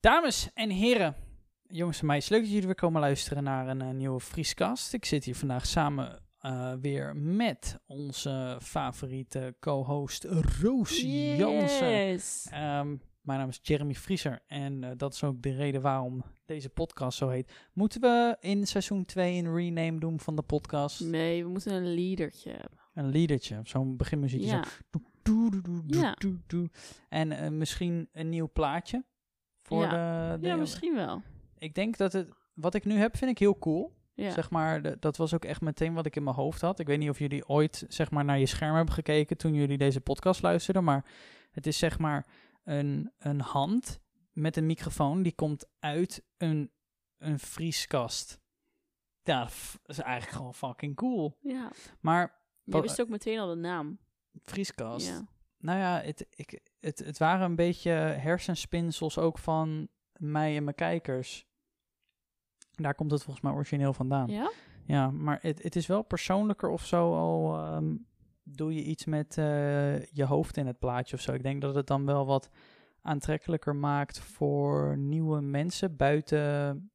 Dames en heren, jongens en meisjes, leuk dat jullie weer komen luisteren naar een, eh, nieuwe Vrieskast. Ik zit hier vandaag samen eh, weer met onze favoriete co-host Roos Jansen. Ehm, mijn naam is Jeremy Vrieser en eh, dat is ook de reden waarom deze podcast zo heet. Moeten we in seizoen 2 een rename doen van de podcast? Nee, we moeten een leadertje hebben. Een liedertje, zo'n beginmuziekje. Ja. Zo. Doe, doe, doe, Ja. En misschien een nieuw plaatje voor Ja. de, de... ja, misschien wel. Ik denk dat het... Wat ik nu heb, vind ik heel cool. Ja. Zeg maar, de- dat was ook echt meteen wat ik in mijn hoofd had. Ik weet niet of jullie ooit zeg maar, naar je scherm hebben gekeken toen jullie deze podcast luisterden. Maar het is zeg maar een, een hand met een microfoon die komt uit een, een vrieskast. Ja, dat is eigenlijk gewoon fucking cool. ja. Maar Je wist ook meteen al de naam. vrieskast. Ja. Nou ja, het, ik, het, het waren een beetje hersenspinsels ook van mij en mijn kijkers. Daar komt het volgens mij origineel vandaan. Ja? Ja, maar het, het is wel persoonlijker of zo. Al ehm, doe je iets met eh, je hoofd in het plaatje of zo. Ik denk dat het dan wel wat aantrekkelijker maakt voor nieuwe mensen buiten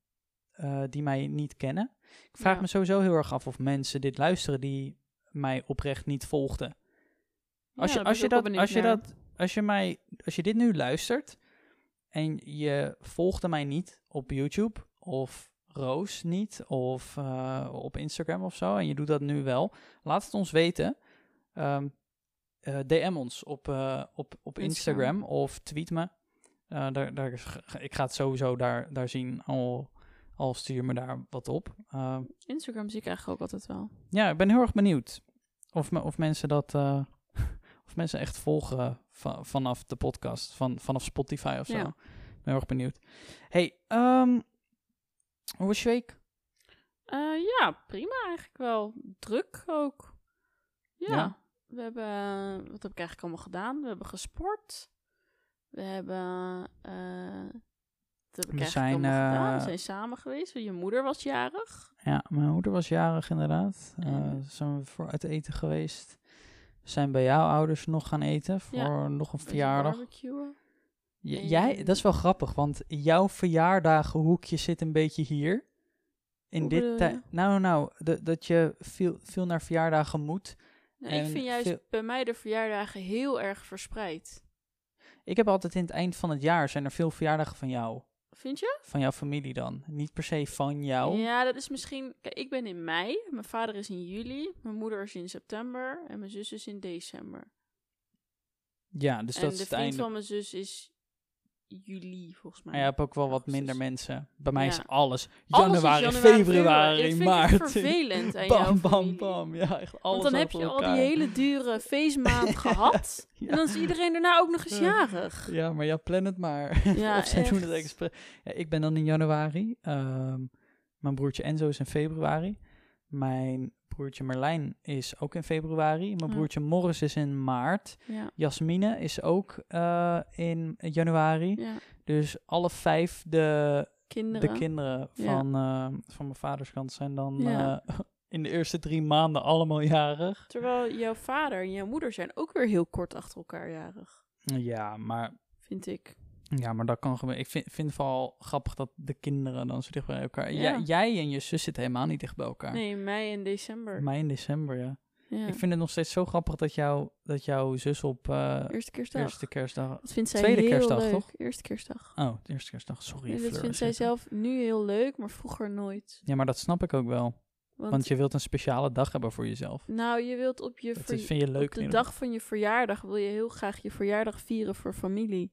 eh, die mij niet kennen. Ik vraag Ja. me sowieso heel erg af of mensen dit luisteren die mij oprecht niet volgden. Als, Ja, je, daar als, je dat, als, je dat, als je mij, als je dit nu luistert en je volgde mij niet op YouTube of Roos niet of eh, op Instagram of zo en je doet dat nu wel, laat het ons weten. Ehm, eh, DM ons op, eh, op, op Instagram Instagram. of tweet me. Daar, daar, is- ik ga het sowieso daar, daar zien, al, al stuur me daar wat op. Ehm, Instagram zie ik eigenlijk ook altijd wel. ja, ik ben heel erg benieuwd of, me, of mensen dat. Of mensen echt volgen va- vanaf de podcast, van, vanaf Spotify of zo. Ja. Ben heel erg benieuwd. Hey, ehm, hoe was je week? Eh, ja, prima eigenlijk wel. Druk ook. Ja. Ja. We hebben... eh, Wat heb ik eigenlijk allemaal gedaan? We hebben gesport. We hebben... wat heb ik We eigenlijk zijn, allemaal gedaan? We zijn samen geweest. Je moeder was jarig. Ja, mijn moeder was jarig inderdaad. En- zijn we voor uit eten geweest. Zijn bij jouw ouders nog gaan eten voor Ja, nog een verjaardag. barbecuen. J- En- jij, dat is wel grappig, want jouw verjaardagenhoekje zit een beetje hier. In Hoe dit tijd. Nou, nou, de- dat je veel, veel naar verjaardagen moet. Nou, ik vind juist veel- bij mij de verjaardagen heel erg verspreid. Ik heb altijd in het eind van het jaar zijn er veel verjaardagen van jou. Vind je? Van jouw familie dan. Niet per se van jou. Ja, dat is misschien... Kijk, ik ben in mei. Mijn vader is in juli. Mijn moeder is in september. En mijn zus is in december. Ja, dus en dat de is het vriend einde. van mijn zus is juli, volgens mij. Maar je hebt ook wel wat Augustus. minder mensen. Bij mij is Ja. alles. Alles is Januari, februari, maart. het vervelend aan Bam, bam, bam. Ja, echt alles Want dan heb je al die hele dure feestmaand gehad. Ja. En dan is iedereen daarna ook nog eens Ja. jarig. Ja, maar ja, plan het maar. Ja, of zij doen het echt. expres. Ja, ik ben dan in januari. Ehm, mijn broertje Enzo is in februari. Mijn broertje Merlijn is ook in februari. Mijn Ja. broertje Morris is in maart. Ja, Jasmine is ook eh, in januari. ja. Dus alle vijf de, Kinderen. de kinderen van, eh, van mijn vaders kant zijn dan eh, in de eerste drie maanden allemaal jarig. Terwijl jouw vader en jouw moeder zijn ook weer heel kort achter elkaar jarig. Ja, maar Vind ik. Ja, maar dat kan gebeuren. Ik vind, vind het vooral grappig dat de kinderen dan zo dicht bij elkaar... Ja. Jij, jij en je zus zitten helemaal niet dicht bij elkaar. Nee, mei en december. Mei en december, ja. Ja. Ik vind het nog steeds zo grappig dat, jou, dat jouw zus op eh, Eerste kerstdag. eerste kerstdag... Dat vindt zij Tweede heel kerstdag, leuk. toch? Eerste kerstdag. Oh, de eerste kerstdag, sorry. Dat vindt zij zelf nu heel leuk, maar vroeger nooit. Ja, maar dat snap ik ook wel. Want, Want je wilt een speciale dag hebben voor jezelf. nou, je wilt op je Dat vind je leuk. op de in- dag van je verjaardag wil je heel graag je verjaardag vieren voor familie.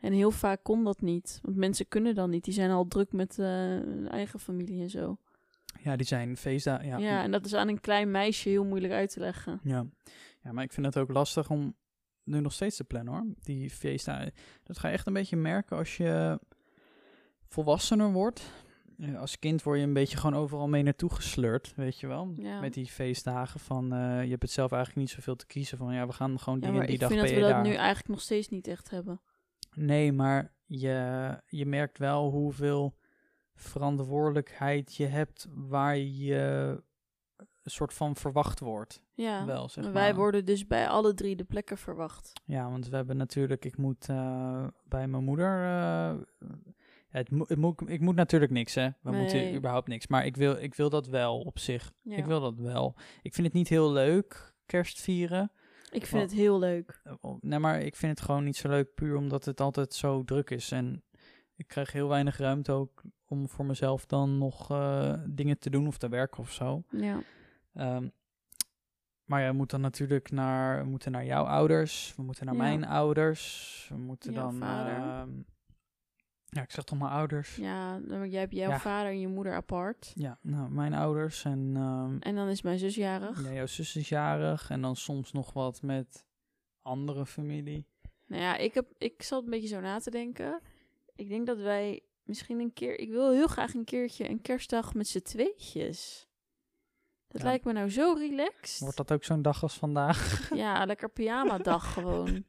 En heel vaak kon dat niet. Want mensen kunnen dan niet. Die zijn al druk met eh, hun eigen familie en zo. Ja, die zijn feestdagen. Ja. Ja. en dat is aan een klein meisje heel moeilijk uit te leggen. Ja. ja, maar ik vind het ook lastig om nu nog steeds te plannen hoor. Die feestdagen. Dat ga je echt een beetje merken als je volwassener wordt. Als kind word je een beetje gewoon overal mee naartoe gesleurd, weet je wel. Ja. Met die feestdagen van, eh, je hebt het zelf eigenlijk niet zoveel te kiezen van, ja, we gaan gewoon Ja, die maar en die ik dag vind ben dat we dat nu eigenlijk nog steeds niet echt hebben. Nee, maar je, je merkt wel hoeveel verantwoordelijkheid je hebt waar je een soort van verwacht wordt. Ja, Wel, zeg maar. wij worden dus bij alle drie de plekken verwacht. Ja, want we hebben natuurlijk, ik moet eh, bij mijn moeder, eh, het, ik moet natuurlijk niks, hè. We Nee. moeten überhaupt niks. Maar ik wil, ik wil dat wel op zich. Ja. Ik wil dat wel. Ik vind het niet heel leuk, kerst vieren. Ik vind het heel leuk. Eh, Nee, maar ik vind het gewoon niet zo leuk puur omdat het altijd zo druk is. En ik krijg heel weinig ruimte ook om voor mezelf dan nog eh, dingen te doen of te werken of zo. Ja. Ehm, maar ja, we moeten dan natuurlijk naar, we moeten naar jouw ouders, we moeten naar Ja. mijn ouders, we moeten Jouw dan... vader. ehm, ja, ik zeg toch mijn ouders. Ja, dan- jij hebt jouw Ja. vader en je moeder apart. Ja, nou, mijn ouders en ehm, En dan is mijn zus jarig. ja, jouw zus is jarig en dan soms nog wat met andere familie. Nou ja, ik, heb, ik zat een beetje zo na te denken. Ik denk dat wij misschien een keer... Ik wil heel graag een keertje een kerstdag met z'n tweetjes. Dat Ja. lijkt me nou zo relaxed. Wordt dat ook zo'n dag als vandaag? Ja, lekker pyjama-dag gewoon.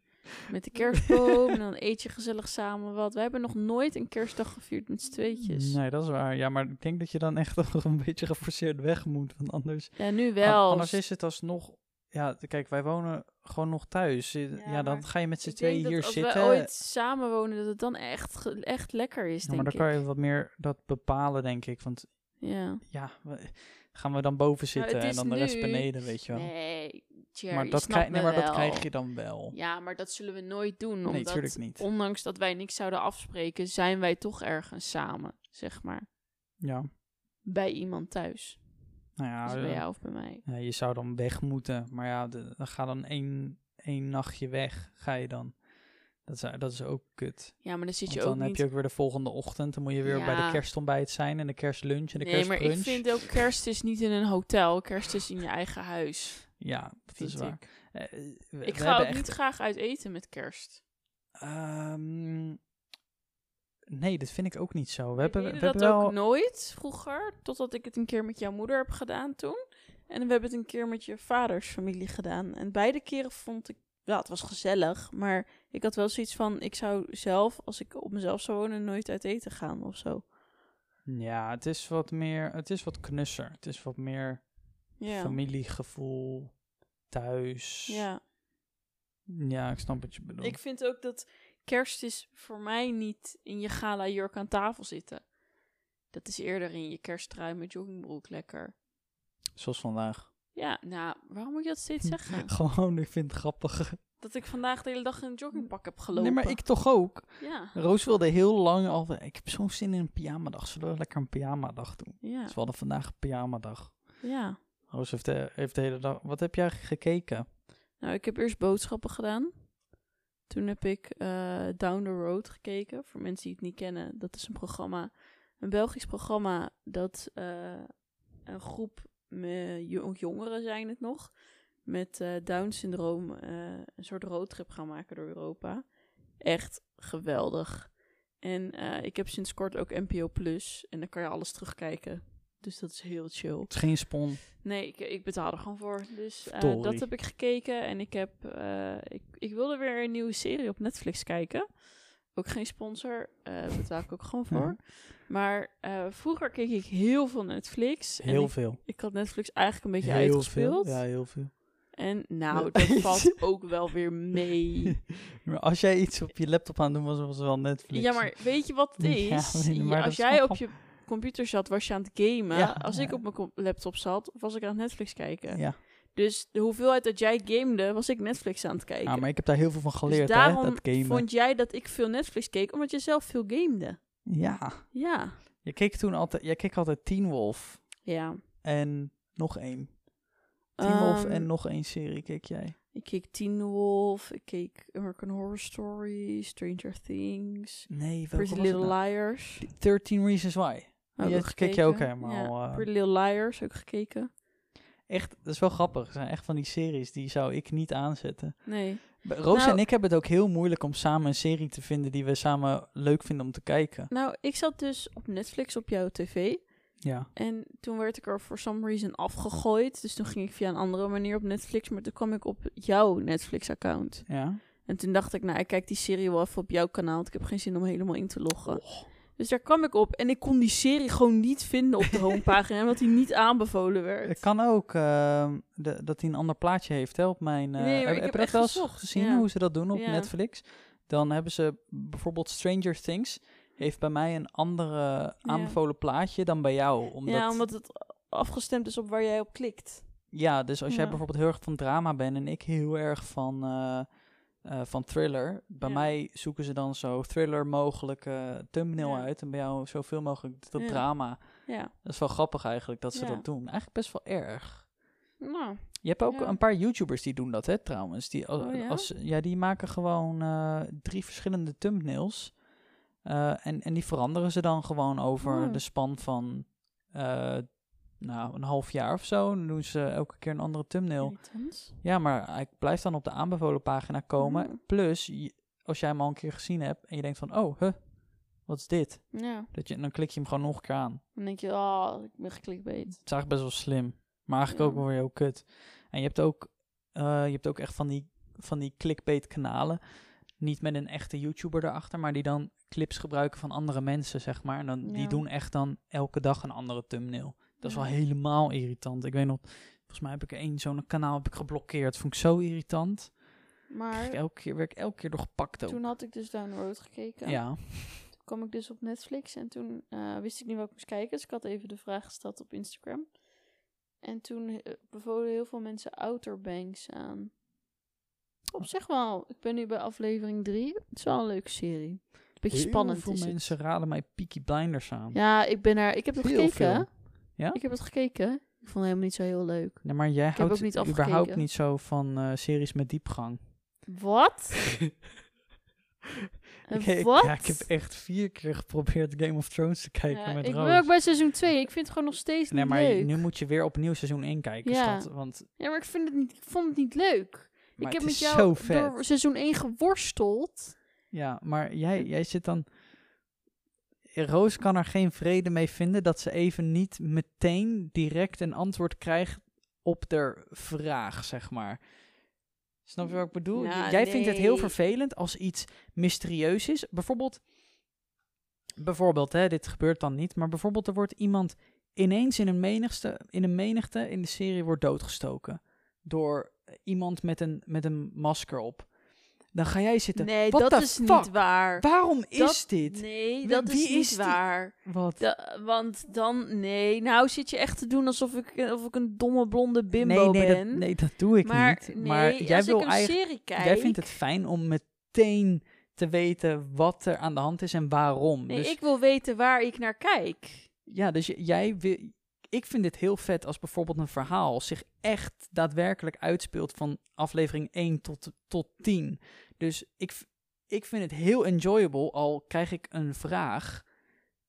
Met de kerstboom en dan eet je gezellig samen wat. We hebben nog nooit een kerstdag gevierd met z'n tweetjes. Nee, dat is waar. Ja, maar ik denk dat je dan echt nog een beetje geforceerd weg moet. Want anders, Ja, nu wel. anders is het alsnog... Ja, kijk, wij wonen gewoon nog thuis. Ja, Ja, dan maar ga je met z'n tweeën hier als zitten. we ooit samen wonen, dat het dan echt, echt lekker is, Ja, maar denk dan ik. kan je wat meer dat bepalen, denk ik. Want Ja. ja, gaan we dan boven zitten het en dan de rest nu- beneden, weet je wel. Nee, maar dat, krijg, nee, maar dat krijg je dan wel. Ja, maar dat zullen we nooit doen. Nee, Omdat, tuurlijk niet. ondanks dat wij niks zouden afspreken, zijn wij toch ergens samen, zeg maar. Ja, Bij iemand thuis. nou ja, dus bij eh, jou of bij mij. ja, je zou dan weg moeten. Maar ja, de- dan ga dan één, één nachtje weg, ga je dan. Dat is, dat is ook kut. Ja, maar dan zit je ook dan niet... heb je ook weer de volgende ochtend. Dan moet je weer bij de kerstontbijt zijn en de kerstlunch en de nee, maar kerstbrunch. ik vind ook kerst is niet in een hotel. Kerst is in je eigen huis, Ja, dat is waar. ik. Eh, we- Ik we ga ook echt- niet graag uit eten met kerst. Ehm, nee, dat vind ik ook niet zo. We We hebben, we hebben dat wel... ook nooit vroeger, totdat ik het een keer met jouw moeder heb gedaan toen. En we hebben het een keer met je vaders familie gedaan. En beide keren vond ik, ja, het was gezellig, maar ik had wel zoiets van, ik zou zelf, als ik op mezelf zou wonen, nooit uit eten gaan of zo. Ja, het is wat meer... Het is wat knusser. Het is wat meer Ja, familiegevoel, thuis. ja. Ja, ik snap wat je bedoelt. Ik vind ook dat kerst is voor mij niet in je gala jurk aan tafel zitten. Dat is eerder in je kersttrui met joggingbroek lekker. Zoals vandaag. Ja, nou, waarom moet je dat steeds zeggen? Gewoon, ik vind het grappig. Dat ik vandaag de hele dag in een joggingpak heb gelopen. Nee, maar ik toch ook. Ja, Roos wilde heel lang al... Ik heb zo'n zin in een pyjamadag. Zullen we lekker een pyjamadag doen? ja, Dus we hadden vandaag een pyjamadag. ja. Roos heeft de, heeft de hele dag... Wat heb jij gekeken? Nou, ik heb eerst boodschappen gedaan. Toen heb ik eh, Down the Road gekeken. Voor mensen die het niet kennen, dat is een programma, een Belgisch programma dat eh, een groep jongeren zijn het nog, met eh Down-syndroom eh, een soort roadtrip gaan maken door Europa. Echt geweldig. En eh, ik heb sinds kort ook NPO Plus en dan kan je alles terugkijken. Dus dat is heel chill. Het is geen spon. Nee, ik, ik betaal er gewoon voor. Dus dat heb ik gekeken. En ik heb. ik, ik wilde weer een nieuwe serie op Netflix kijken. Ook geen sponsor. eh betaal ik ook gewoon voor. Maar eh, vroeger keek ik heel veel Netflix. en Heel ik, veel. ik had Netflix eigenlijk een beetje heel uitgespeeld. Veel. Ja, heel veel. En nou, Ja. dat valt ook wel weer mee. Maar als jij iets op je laptop aan doen was, was het wel Netflix. Ja, maar weet je wat het Ja, is? maar dat als jij op je computer zat, was je aan het gamen. Ja, als ik ja. op mijn laptop zat, was ik aan Netflix kijken. Ja. Dus de hoeveelheid dat jij gamede, was ik Netflix aan het kijken. ja, maar ik heb daar heel veel van geleerd, dus hè, daarom dat gamen. vond jij dat ik veel Netflix keek, omdat je zelf veel gamede. Ja. Ja. Je keek toen altijd, jij keek altijd Teen Wolf Ja. en nog één. Teen Wolf Ehm, en nog één serie keek jij. Ik keek Teen Wolf, ik keek American Horror Story, Stranger Things, Nee, Pretty Little nou? Liars. 13 Reasons Why. Ook keek je ook helemaal, Ja, eh. Pretty Little Liars ook gekeken. Echt, dat is wel grappig. Het zijn echt van die series, die zou ik niet aanzetten. Nee. Roos Nou- en ik hebben het ook heel moeilijk om samen een serie te vinden die we samen leuk vinden om te kijken. Nou, ik zat dus op Netflix op jouw tv. Ja. En toen werd ik er for some reason afgegooid. Dus toen ging ik via een andere manier op Netflix. Maar toen kwam ik op jouw Netflix-account. Ja. En toen dacht ik, nou, ik kijk die serie wel even op jouw kanaal. Want ik heb geen zin om helemaal in te loggen. Oh. Dus daar kwam ik op. En ik kon die serie gewoon niet vinden op de homepagina. omdat die niet aanbevolen werd. Het kan ook ehm, de, dat hij een ander plaatje heeft hè, op mijn... eh, Nee, heb, ik heb heb je dat echt wel eens gezien ja. hoe ze dat doen op Ja. Netflix? Dan hebben ze bijvoorbeeld Stranger Things. heeft bij mij een andere aanbevolen plaatje dan bij jou. Omdat, Ja, omdat het afgestemd is op waar jij op klikt. Ja, dus als jij bijvoorbeeld heel erg van drama bent en ik heel erg van, eh, eh, van thriller. Bij Ja. mij zoeken ze dan zo thriller mogelijke thumbnail Ja. uit. En bij jou zoveel mogelijk dat Ja. drama. Ja. Dat is wel grappig eigenlijk dat ze dat doen. Eigenlijk best wel erg. Nou, Je hebt ook een paar YouTubers die doen dat, hè, trouwens. Die, als, Oh, ja? als- ja, die maken gewoon eh, drie verschillende thumbnails. Eh, en, en die veranderen ze dan gewoon over Oh. de span van nou, een half jaar of zo. Dan doen ze elke keer een andere thumbnail. Ja, maar hij blijft dan op de aanbevolen pagina komen. Mm. Plus, als jij hem al een keer gezien hebt en je denkt van, oh, huh, wat is dit? Ja. Dat je, dan klik je hem gewoon nog een keer aan. Dan denk je, oh, ik ben geklikbeet. Het is eigenlijk best wel slim. Maar eigenlijk ook wel weer heel kut. En je hebt ook, eh, je hebt ook echt van die, van die clickbait kanalen. Niet met een echte YouTuber erachter, maar die dan clips gebruiken van andere mensen, zeg maar. En dan, die doen echt dan elke dag een andere thumbnail. Dat is wel helemaal irritant. Ik weet nog, volgens mij heb ik één zo'n kanaal heb ik geblokkeerd. Vond ik zo irritant. Maar elke keer, werd ik elke keer door gepakt ook. toen had ik dus Down the Road gekeken. Ja. Toen kwam ik dus op Netflix en toen eh, wist ik niet wat ik moest kijken. Dus ik had even de vraag gesteld op Instagram. En toen eh, bevolen heel veel mensen Outer Banks aan. Op zich wel. Ik ben nu bij aflevering 3. Het is wel een leuke serie. Beetje Heel spannend veel is het. mensen raden mij Peaky Blinders aan. Ja, ik ben er. Ik heb het gekeken. veel. Ja? Ik heb het gekeken. Ik vond het helemaal niet zo heel leuk. Nee, maar jij heb houdt ook niet überhaupt niet zo van eh, series met diepgang. Wat? Ik, ik- Wat? ja, ik heb echt vier keer geprobeerd Game of Thrones te kijken Ja, met ik Roos. ben ook bij seizoen 2. Ik vind het gewoon nog steeds nee, niet maar leuk. nu moet je weer opnieuw seizoen 1 kijken, Ja. schat. Want Ja, maar ik, vind het niet, ik vond het niet leuk. maar ik heb het met jou door seizoen 1 geworsteld. Ja, maar jij, jij zit dan... Roos kan er geen vrede mee vinden dat ze even niet meteen direct een antwoord krijgt op de vraag, zeg maar. Snap je wat ik bedoel? Nou, jij vindt het heel vervelend als iets mysterieus is. Bijvoorbeeld, bijvoorbeeld hè, dit gebeurt dan niet, maar bijvoorbeeld er wordt iemand ineens in een menigte in, een menigte in de serie wordt doodgestoken. Door iemand met een, met een masker op. Dan ga jij zitten. Nee, What dat is fuck? niet waar. Waarom is Dat- dit? Nee, dat wie is niet is waar. Wat? Da- want dan, nee, nou zit je echt te doen alsof ik, of ik een domme blonde bimbo nee, nee, ben. Dat, nee, dat doe ik maar niet. nee, maar jij als wil ik een serie kijk... Jij vindt het fijn om meteen te weten wat er aan de hand is en waarom. Nee, dus ik wil weten waar ik naar kijk. ja, dus jij wil. Ik vind dit heel vet als bijvoorbeeld een verhaal zich echt daadwerkelijk uitspeelt van aflevering 1 tot, tot 10. Dus ik, ik vind het heel enjoyable, al krijg ik een vraag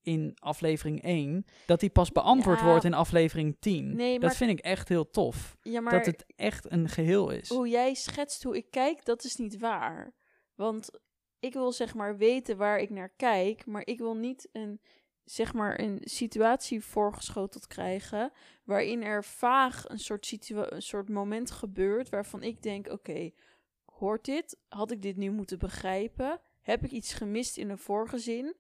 in aflevering 1, dat die pas beantwoord Ja. wordt in aflevering 10. Nee, Dat maar- vind ik echt heel tof. Ja, maar dat het echt een geheel is. hoe jij schetst hoe ik kijk, dat is niet waar. Want ik wil zeg maar weten waar ik naar kijk, maar ik wil niet een zeg maar een situatie voorgeschoteld krijgen waarin er vaag een soort een soort moment gebeurt waarvan ik denk, oké, hoort dit? Had ik dit nu moeten begrijpen? Heb ik iets gemist in de vorige zin?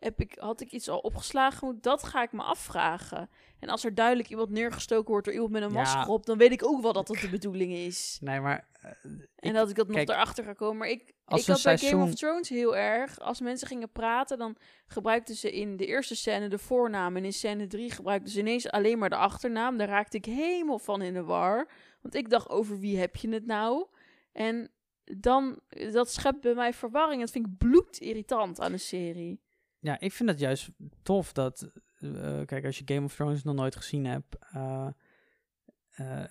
Heb ik, had ik iets al opgeslagen? Dat ga ik me afvragen. En als er duidelijk iemand neergestoken wordt door iemand met een Ja. masker op, dan weet ik ook wel dat dat de bedoeling is. Nee, maar eh, En ik- dat ik dat kijk, nog erachter ga komen. Maar ik, als ik had bij Game of Thrones heel erg. Als mensen gingen praten, dan gebruikten ze in de eerste scène de voornaam. En in scène 3 gebruikten ze ineens alleen maar de achternaam. Daar raakte ik helemaal van in de war. Want ik dacht, over wie heb je het nou? En dan, dat schept bij mij verwarring. Dat vind ik bloedirritant aan een serie. Ja, ik vind het juist tof dat... eh, kijk, als je Game of Thrones nog nooit gezien hebt... eh, eh,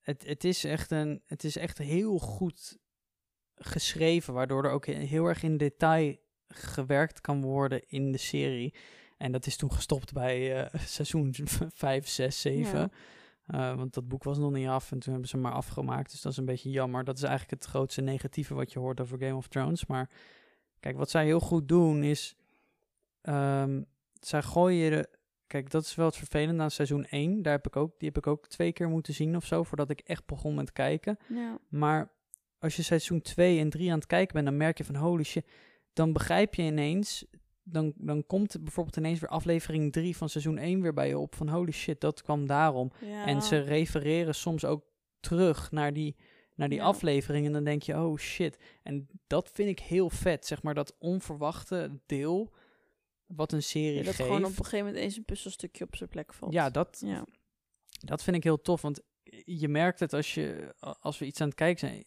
het, het, is echt een, het is echt heel goed geschreven... waardoor er ook heel erg in detail gewerkt kan worden in de serie. En dat is toen gestopt bij seizoen 5, 6, 7... Ja. Eh, want dat boek was nog niet af en toen hebben ze hem maar afgemaakt. Dus dat is een beetje jammer. Dat is eigenlijk het grootste negatieve wat je hoort over Game of Thrones. Maar kijk, wat zij heel goed doen is... ehm, zij gooien. Kijk, dat is wel het vervelende aan seizoen 1. Daar heb ik ook, die heb ik ook twee keer moeten zien of zo... voordat ik echt begon met kijken. Ja. Maar als je seizoen 2 en 3 aan het kijken bent... dan merk je van holy shit... dan begrijp je ineens... Dan, dan komt bijvoorbeeld ineens weer aflevering 3 van seizoen 1 weer bij je op... van holy shit, dat kwam daarom. Ja. En ze refereren soms ook terug naar die, naar die Ja. aflevering. En dan denk je, oh shit. En dat vind ik heel vet, zeg maar, dat onverwachte deel. Wat een serie Ja, dat geeft. gewoon op een gegeven moment eens een puzzelstukje op zijn plek valt. ja, dat, ja. dat vind ik heel tof. Want je merkt het als, je, als we iets aan het kijken zijn.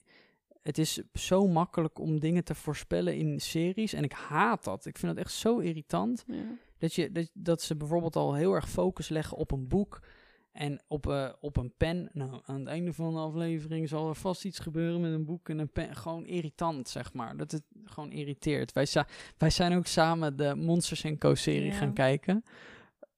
Het is zo makkelijk om dingen te voorspellen in series. En ik haat dat. Ik vind dat echt zo irritant. ja. Dat, je, dat, dat ze bijvoorbeeld al heel erg focus leggen op een boek en op, eh, op een pen. Nou, aan het einde van de aflevering zal er vast iets gebeuren met een boek en een pen. Gewoon irritant, zeg maar. Dat het gewoon irriteert. Wij, wij zijn ook samen de Monsters Co. serie Ja. gaan kijken.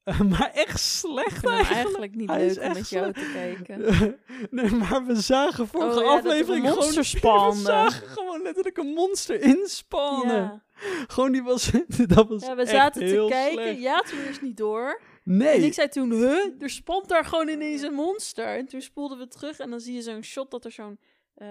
Eh, maar echt slecht eigenlijk. eigenlijk niet Hij is leuk om echt met jou te kijken. nee, maar we zagen vorige Oh ja, dat er een aflevering monster gewoon... We zagen gewoon letterlijk een monster inspannen. Ja. Gewoon die was... dat was ja, we zaten te kijken. slecht. Ja, toen eerst niet door. Nee. En ik zei toen, huh, er spant daar gewoon ineens een monster. En toen spoelden we terug en dan zie je zo'n shot dat er zo'n... eh,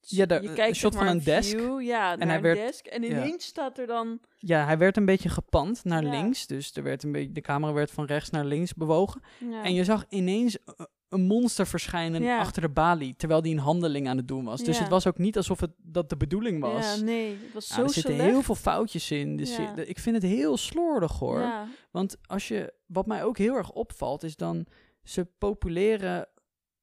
Ja, daar- je een kijkt shot zeg maar van een desk. view, ja, naar hij een werd- desk. En ja. ineens staat er dan... Ja, hij werd een beetje gepand naar Ja. links. Dus er werd een beetje, de camera werd van rechts naar links bewogen. Ja. En je zag ineens eh, een monster verschijnen Ja. achter de balie. Terwijl die een handeling aan het doen was. Dus Ja. het was ook niet alsof het, dat de bedoeling was. Ja, nee, het was Ja, zo er zitten slecht. heel veel foutjes in. Dus ik vind het heel slordig hoor. Want als je, wat mij ook heel erg opvalt, is dan ze populeren,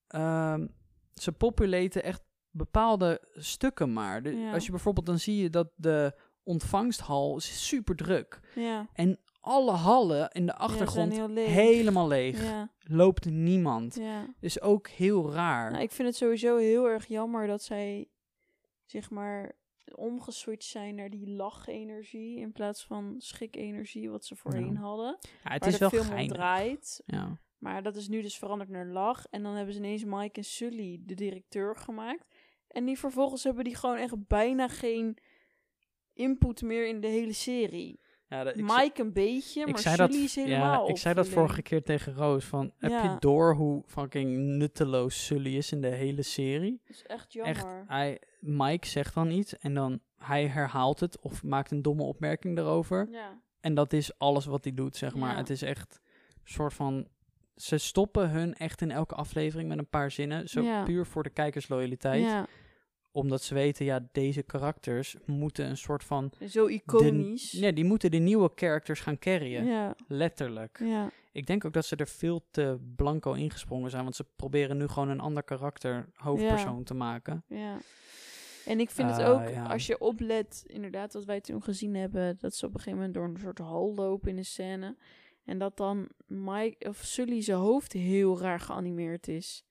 ehm, ze populaten echt bepaalde stukken maar. De-. Als je bijvoorbeeld dan zie je dat de ontvangsthal is super druk. ja. En alle hallen in de achtergrond leeg. helemaal leeg. Ja, Loopt niemand. ja. Is ook heel raar. Nou, ik vind het sowieso heel erg jammer dat zij, zeg maar, omgeswitcht zijn naar die lachenergie in plaats van schikenergie, wat ze voorheen hadden. ja, het waar is de wel film om geinig. draait. Ja. Maar dat is nu dus veranderd naar lach. En dan hebben ze ineens Mike en Sully, de directeur, gemaakt. En die vervolgens hebben die gewoon echt bijna geen input meer in de hele serie. Ja, dat- ik, Mike een beetje, maar zei Sully dat, is helemaal ja, ik zei dat vorige keer tegen Roos. Van, Heb je door hoe fucking nutteloos Sully is in de hele serie? Dat is echt Echt, jammer. hij, Mike zegt dan iets en dan hij herhaalt het of maakt een domme opmerking erover. Ja. En dat is alles wat hij doet, zeg maar. Ja. Het is echt een soort van... Ze stoppen hun echt in elke aflevering met een paar zinnen. Zo puur voor de kijkersloyaliteit. Omdat ze weten, ja, deze karakters moeten een soort van... zo iconisch. Ja, die moeten de nieuwe characters gaan carryen. ja, Letterlijk. ja. Ik denk ook dat ze er veel te blanco ingesprongen zijn. Want ze proberen nu gewoon een ander karakter hoofdpersoon te maken. Ja. En ik vind het Ah, ook, ja. als je oplet, inderdaad, wat wij toen gezien hebben, dat ze op een gegeven moment door een soort hal lopen in de scène. En dat dan Mike of Sully zijn hoofd heel raar geanimeerd is.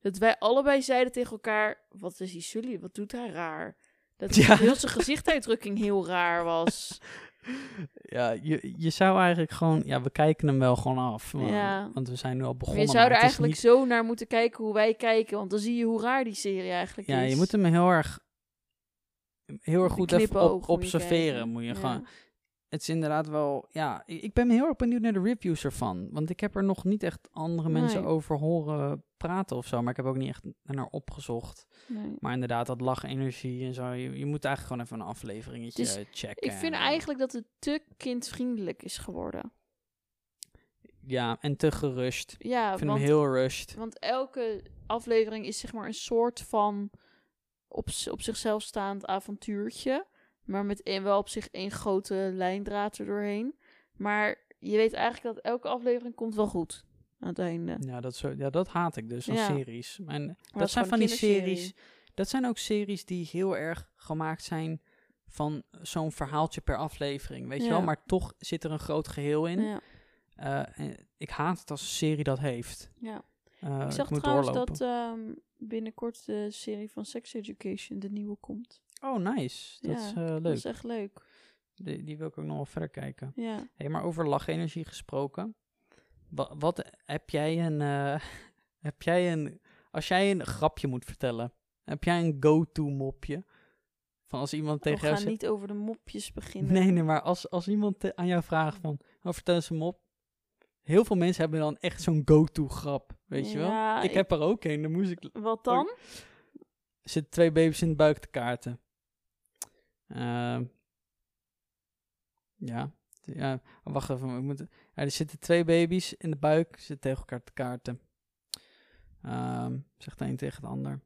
Dat wij allebei zeiden tegen elkaar: wat is die Sully? Wat doet hij raar? Dat Ja. heel zijn gezichtsuitdrukking heel raar was. Ja, je, je zou eigenlijk gewoon... Ja, we kijken hem wel gewoon af. maar- Ja. Want we zijn nu al Maar begonnen. je zou er eigenlijk niet- zo naar moeten kijken hoe wij kijken, want dan zie je hoe raar die serie eigenlijk Ja, is. je moet hem heel erg... Heel erg goed even op, moet je observeren. Moet je Ja. gewoon... Het is inderdaad wel... Ja, ik ben heel erg benieuwd naar de reviews ervan. Want ik heb er nog niet echt andere mensen over horen praten of zo. Maar ik heb ook niet echt naar opgezocht. Nee. Maar inderdaad, dat lachenergie en zo. Je, je moet eigenlijk gewoon even een afleveringetje Dus checken. Ik vind en- eigenlijk dat het te kindvriendelijk is geworden. Ja, en te gerust. Ja, Ik vind want, hem heel rushed. want elke aflevering is zeg maar een soort van op, op zichzelf staand avontuurtje. Maar met één, wel op zich één grote lijndraad er doorheen. Maar je weet eigenlijk dat elke aflevering komt wel goed aan het einde. Ja, dat, zo, ja, dat haat ik dus aan Ja. series. En dat zijn van die series. Dat zijn ook series die heel erg gemaakt zijn van zo'n verhaaltje per aflevering. Weet je wel? Maar toch zit er een groot geheel in. Ja, Eh, en ik haat het als een serie dat heeft. ja. Eh, ik zag trouwens doorlopen. dat ehm, binnenkort de serie van Sex Education, de nieuwe, komt. Oh, nice. Dat Ja, is eh, Dat leuk. is echt leuk. Die, die wil ik ook nog wel verder kijken. Ja. Hey, maar over lachenergie gesproken. Wat, wat heb jij een. eh, heb jij een. Als jij een grapje moet vertellen, heb jij een go-to mopje? Van als iemand We tegen jou gaan zegt. niet over de mopjes beginnen. Nee, nee, maar als, als iemand te- aan jou vraagt van. Oh, vertel eens een mop. Heel veel mensen hebben dan echt zo'n go-to grap. Weet je wel? Ik, ik- heb er ook een. Dan moest ik. Wat dan? Er zitten twee baby's in de buik te kaarten. Ehm, ja. ja. oh, wacht even. Ik moet, er zitten twee baby's in de buik. Ze zitten tegen elkaar te kaarten. Ehm, zegt de een tegen de ander.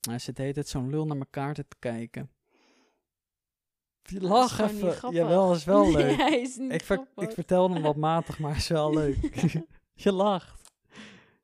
Hij zit hele tijd zo'n lul naar mijn kaarten te kijken. Je Dat Lach is even. Jawel, is wel leuk. hij is niet ik, ver- ik vertel hem wat matig, maar is wel leuk. je lacht.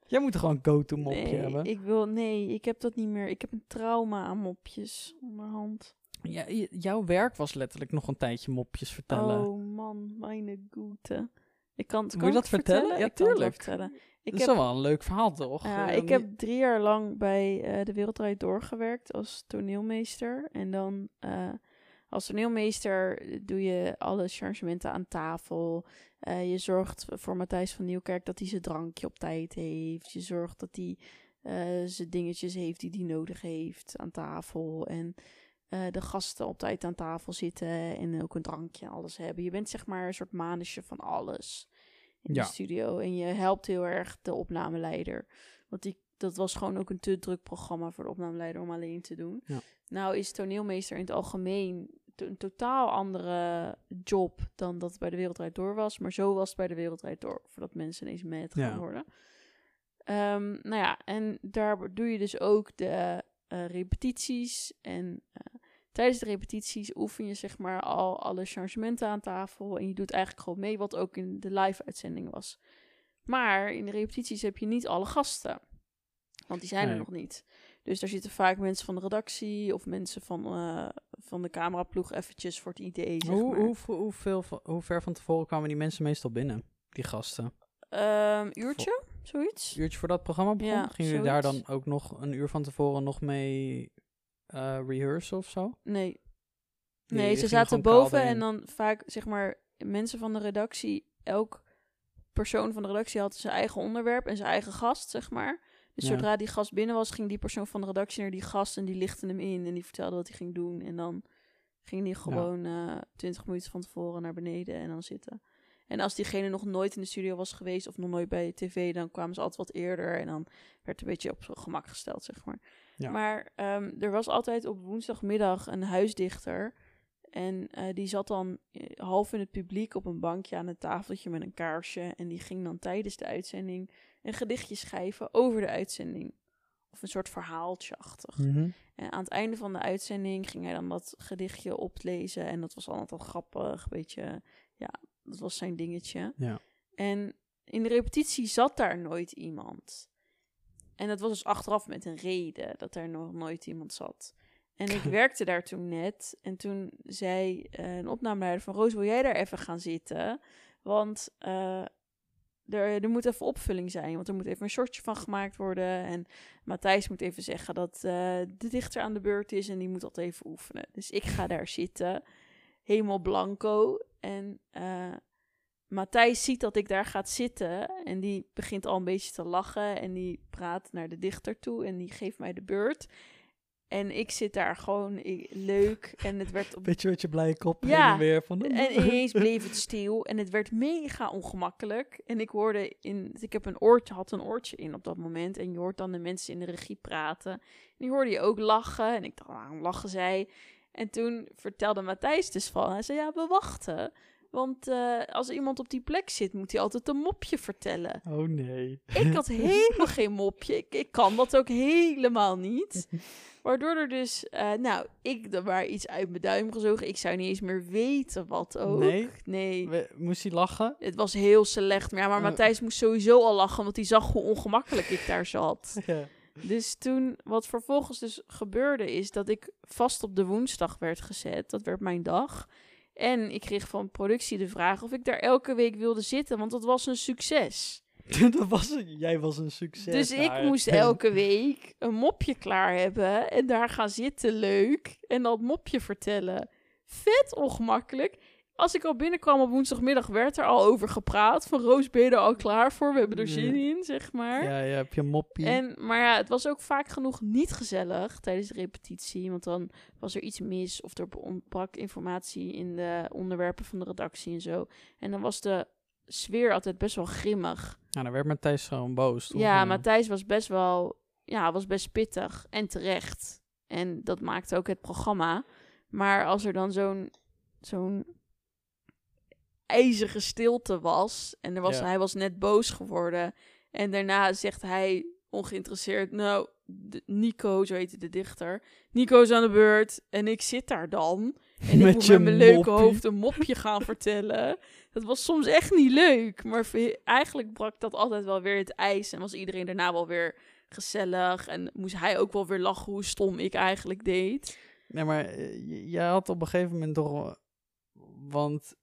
Jij moet er gewoon een go-to mopje nee, hebben. Ik wil, nee, ik heb dat niet meer. Ik heb een trauma aan mopjes onderhand. Ja, jouw werk was letterlijk nog een tijdje mopjes vertellen. Oh man, mijn goede. Ik kan, kan je ik dat vertellen? Ja, Ik tuurlijk. vertellen. Ik dat is heb, wel een leuk verhaal, toch? ja, ik heb drie jaar lang bij eh, De Wereld Draait doorgewerkt als toneelmeester. En dan eh, als toneelmeester doe je alle chargementen aan tafel. Eh, je zorgt voor Matthijs van Nieuwkerk dat hij zijn drankje op tijd heeft. Je zorgt dat hij zijn dingetjes heeft die hij nodig heeft aan tafel. En eh, de gasten op tijd aan tafel zitten en ook een drankje en alles hebben. Je bent zeg maar een soort manusje van alles in Ja. de studio. En je helpt heel erg de opnameleider. Want die, dat was gewoon ook een te druk programma voor de opnameleider om alleen te doen. Ja. Nou is toneelmeester in het algemeen een totaal andere job dan dat het bij de Wereldrijd Door was. Maar zo was het bij de Wereldrijd Door, voordat mensen ineens met gaan Ja. worden. Ehm, nou ja, en daar doe je dus ook de eh, repetities. En eh, tijdens de repetities oefen je zeg maar al alle changementen aan tafel. En je doet eigenlijk gewoon mee wat ook in de live-uitzending was. Maar in de repetities heb je niet alle gasten. Want die zijn er nog niet. Dus daar zitten vaak mensen van de redactie of mensen van, eh, van de cameraploeg eventjes voor het idee. Zeg hoe, maar. hoe, hoe, van- hoe ver van tevoren kwamen die mensen meestal binnen? Die gasten. Ehm, uurtje, zoiets. Uurtje voor dat programma begon? Ja, Gingen jullie daar dan ook nog een uur van tevoren nog mee eh rehearsen of zo? Nee. Nee, ze zaten boven en dan vaak, zeg maar, mensen van de redactie, elk persoon van de redactie had zijn eigen onderwerp en zijn eigen gast, zeg maar. Dus Ja. zodra die gast binnen was, ging die persoon van de redactie naar die gast en die lichtte hem in en die vertelde wat hij ging doen. En dan ging die gewoon eh 20 minuten van tevoren naar beneden en dan zitten. En als diegene nog nooit in de studio was geweest of nog nooit bij tv, dan kwamen ze altijd wat eerder en dan werd een beetje op zijn gemak gesteld, zeg maar. Ja. Maar ehm, er was altijd op woensdagmiddag een huisdichter. En eh, die zat dan eh, half in het publiek op een bankje aan een tafeltje met een kaarsje. En die ging dan tijdens de uitzending een gedichtje schrijven over de uitzending. Of een soort verhaaltje-achtig. Mhm. En aan het einde van de uitzending ging hij dan dat gedichtje oplezen. En dat was altijd wel grappig, een beetje, ja, dat was zijn dingetje. Ja. En in de repetitie zat daar nooit iemand. En dat was dus achteraf met een reden dat er nog nooit iemand zat. En ik werkte daar toen net. En toen zei eh, een opnameleider van... Roos, wil jij daar even gaan zitten? Want eh, er, er moet even opvulling zijn. Want er moet even een shortje van gemaakt worden. En Matthijs moet even zeggen dat eh, de dichter aan de beurt is. En die moet dat even oefenen. Dus ik ga daar zitten. Helemaal blanco. En Matthijs ziet dat ik daar ga zitten. En die begint al een beetje te lachen. En die praat naar de dichter toe. En die geeft mij de beurt. En ik zit daar gewoon ik- leuk. En het werd op Beetje met je blije kop Ja. en weer van... en ineens bleef het stil en het werd mega ongemakkelijk. En ik hoorde in, ik heb een oortje, had een oortje in op dat moment. En je hoort dan de mensen in de regie praten. En die hoorde je ook lachen. En ik dacht, waarom lachen zij? En toen vertelde Matthijs dus van, hij zei, ja, we wachten. Want eh, als iemand op die plek zit, moet hij altijd een mopje vertellen. Oh nee. Ik had helemaal geen mopje. Ik, ik kan dat ook helemaal niet. Waardoor er dus, eh, nou, ik er maar iets uit mijn duim gezogen. Ik zou niet eens meer weten wat ook. Nee? Nee. We- moest hij lachen? Het was heel slecht. Maar, ja, maar Oh. Matthijs moest sowieso al lachen, want hij zag hoe ongemakkelijk ik daar zat. Ja. Dus toen, wat vervolgens dus gebeurde, is dat ik vast op de woensdag werd gezet. Dat werd mijn dag. En ik kreeg van productie de vraag of ik daar elke week wilde zitten, want dat was een succes. dat was een, jij was een succes. Dus ik moest elke week een mopje klaar hebben en daar gaan zitten leuk en dat mopje vertellen. Vet ongemakkelijk. Als ik al binnenkwam op woensdagmiddag werd er al over gepraat. Van Roos, ben je er al klaar voor? We hebben er zin in, zeg maar. Ja, ja, heb je moppie. En, maar ja, het was ook vaak genoeg niet gezellig tijdens de repetitie. Want dan was er iets mis of er ontbrak informatie in de onderwerpen van de redactie en zo. En dan was de sfeer altijd best wel grimmig. Nou, dan werd Matthijs gewoon boos. toch? Ja, Matthijs was best wel, ja, was best pittig en terecht. En dat maakte ook het programma. Maar als er dan zo'n zo'n ijzige stilte was en er was, Ja. hij was net boos geworden en daarna zegt hij ongeïnteresseerd, nou, Nico, zo heette de dichter. Nico is aan de beurt en ik zit daar dan. En Met ik moet met mijn leuke hoofd een mopje gaan vertellen. Dat was soms echt niet leuk. Maar eigenlijk brak dat altijd wel weer het ijs. En was iedereen daarna wel weer gezellig. En moest hij ook wel weer lachen hoe stom ik eigenlijk deed. Nee, maar eh, jij had op een gegeven moment toch... Want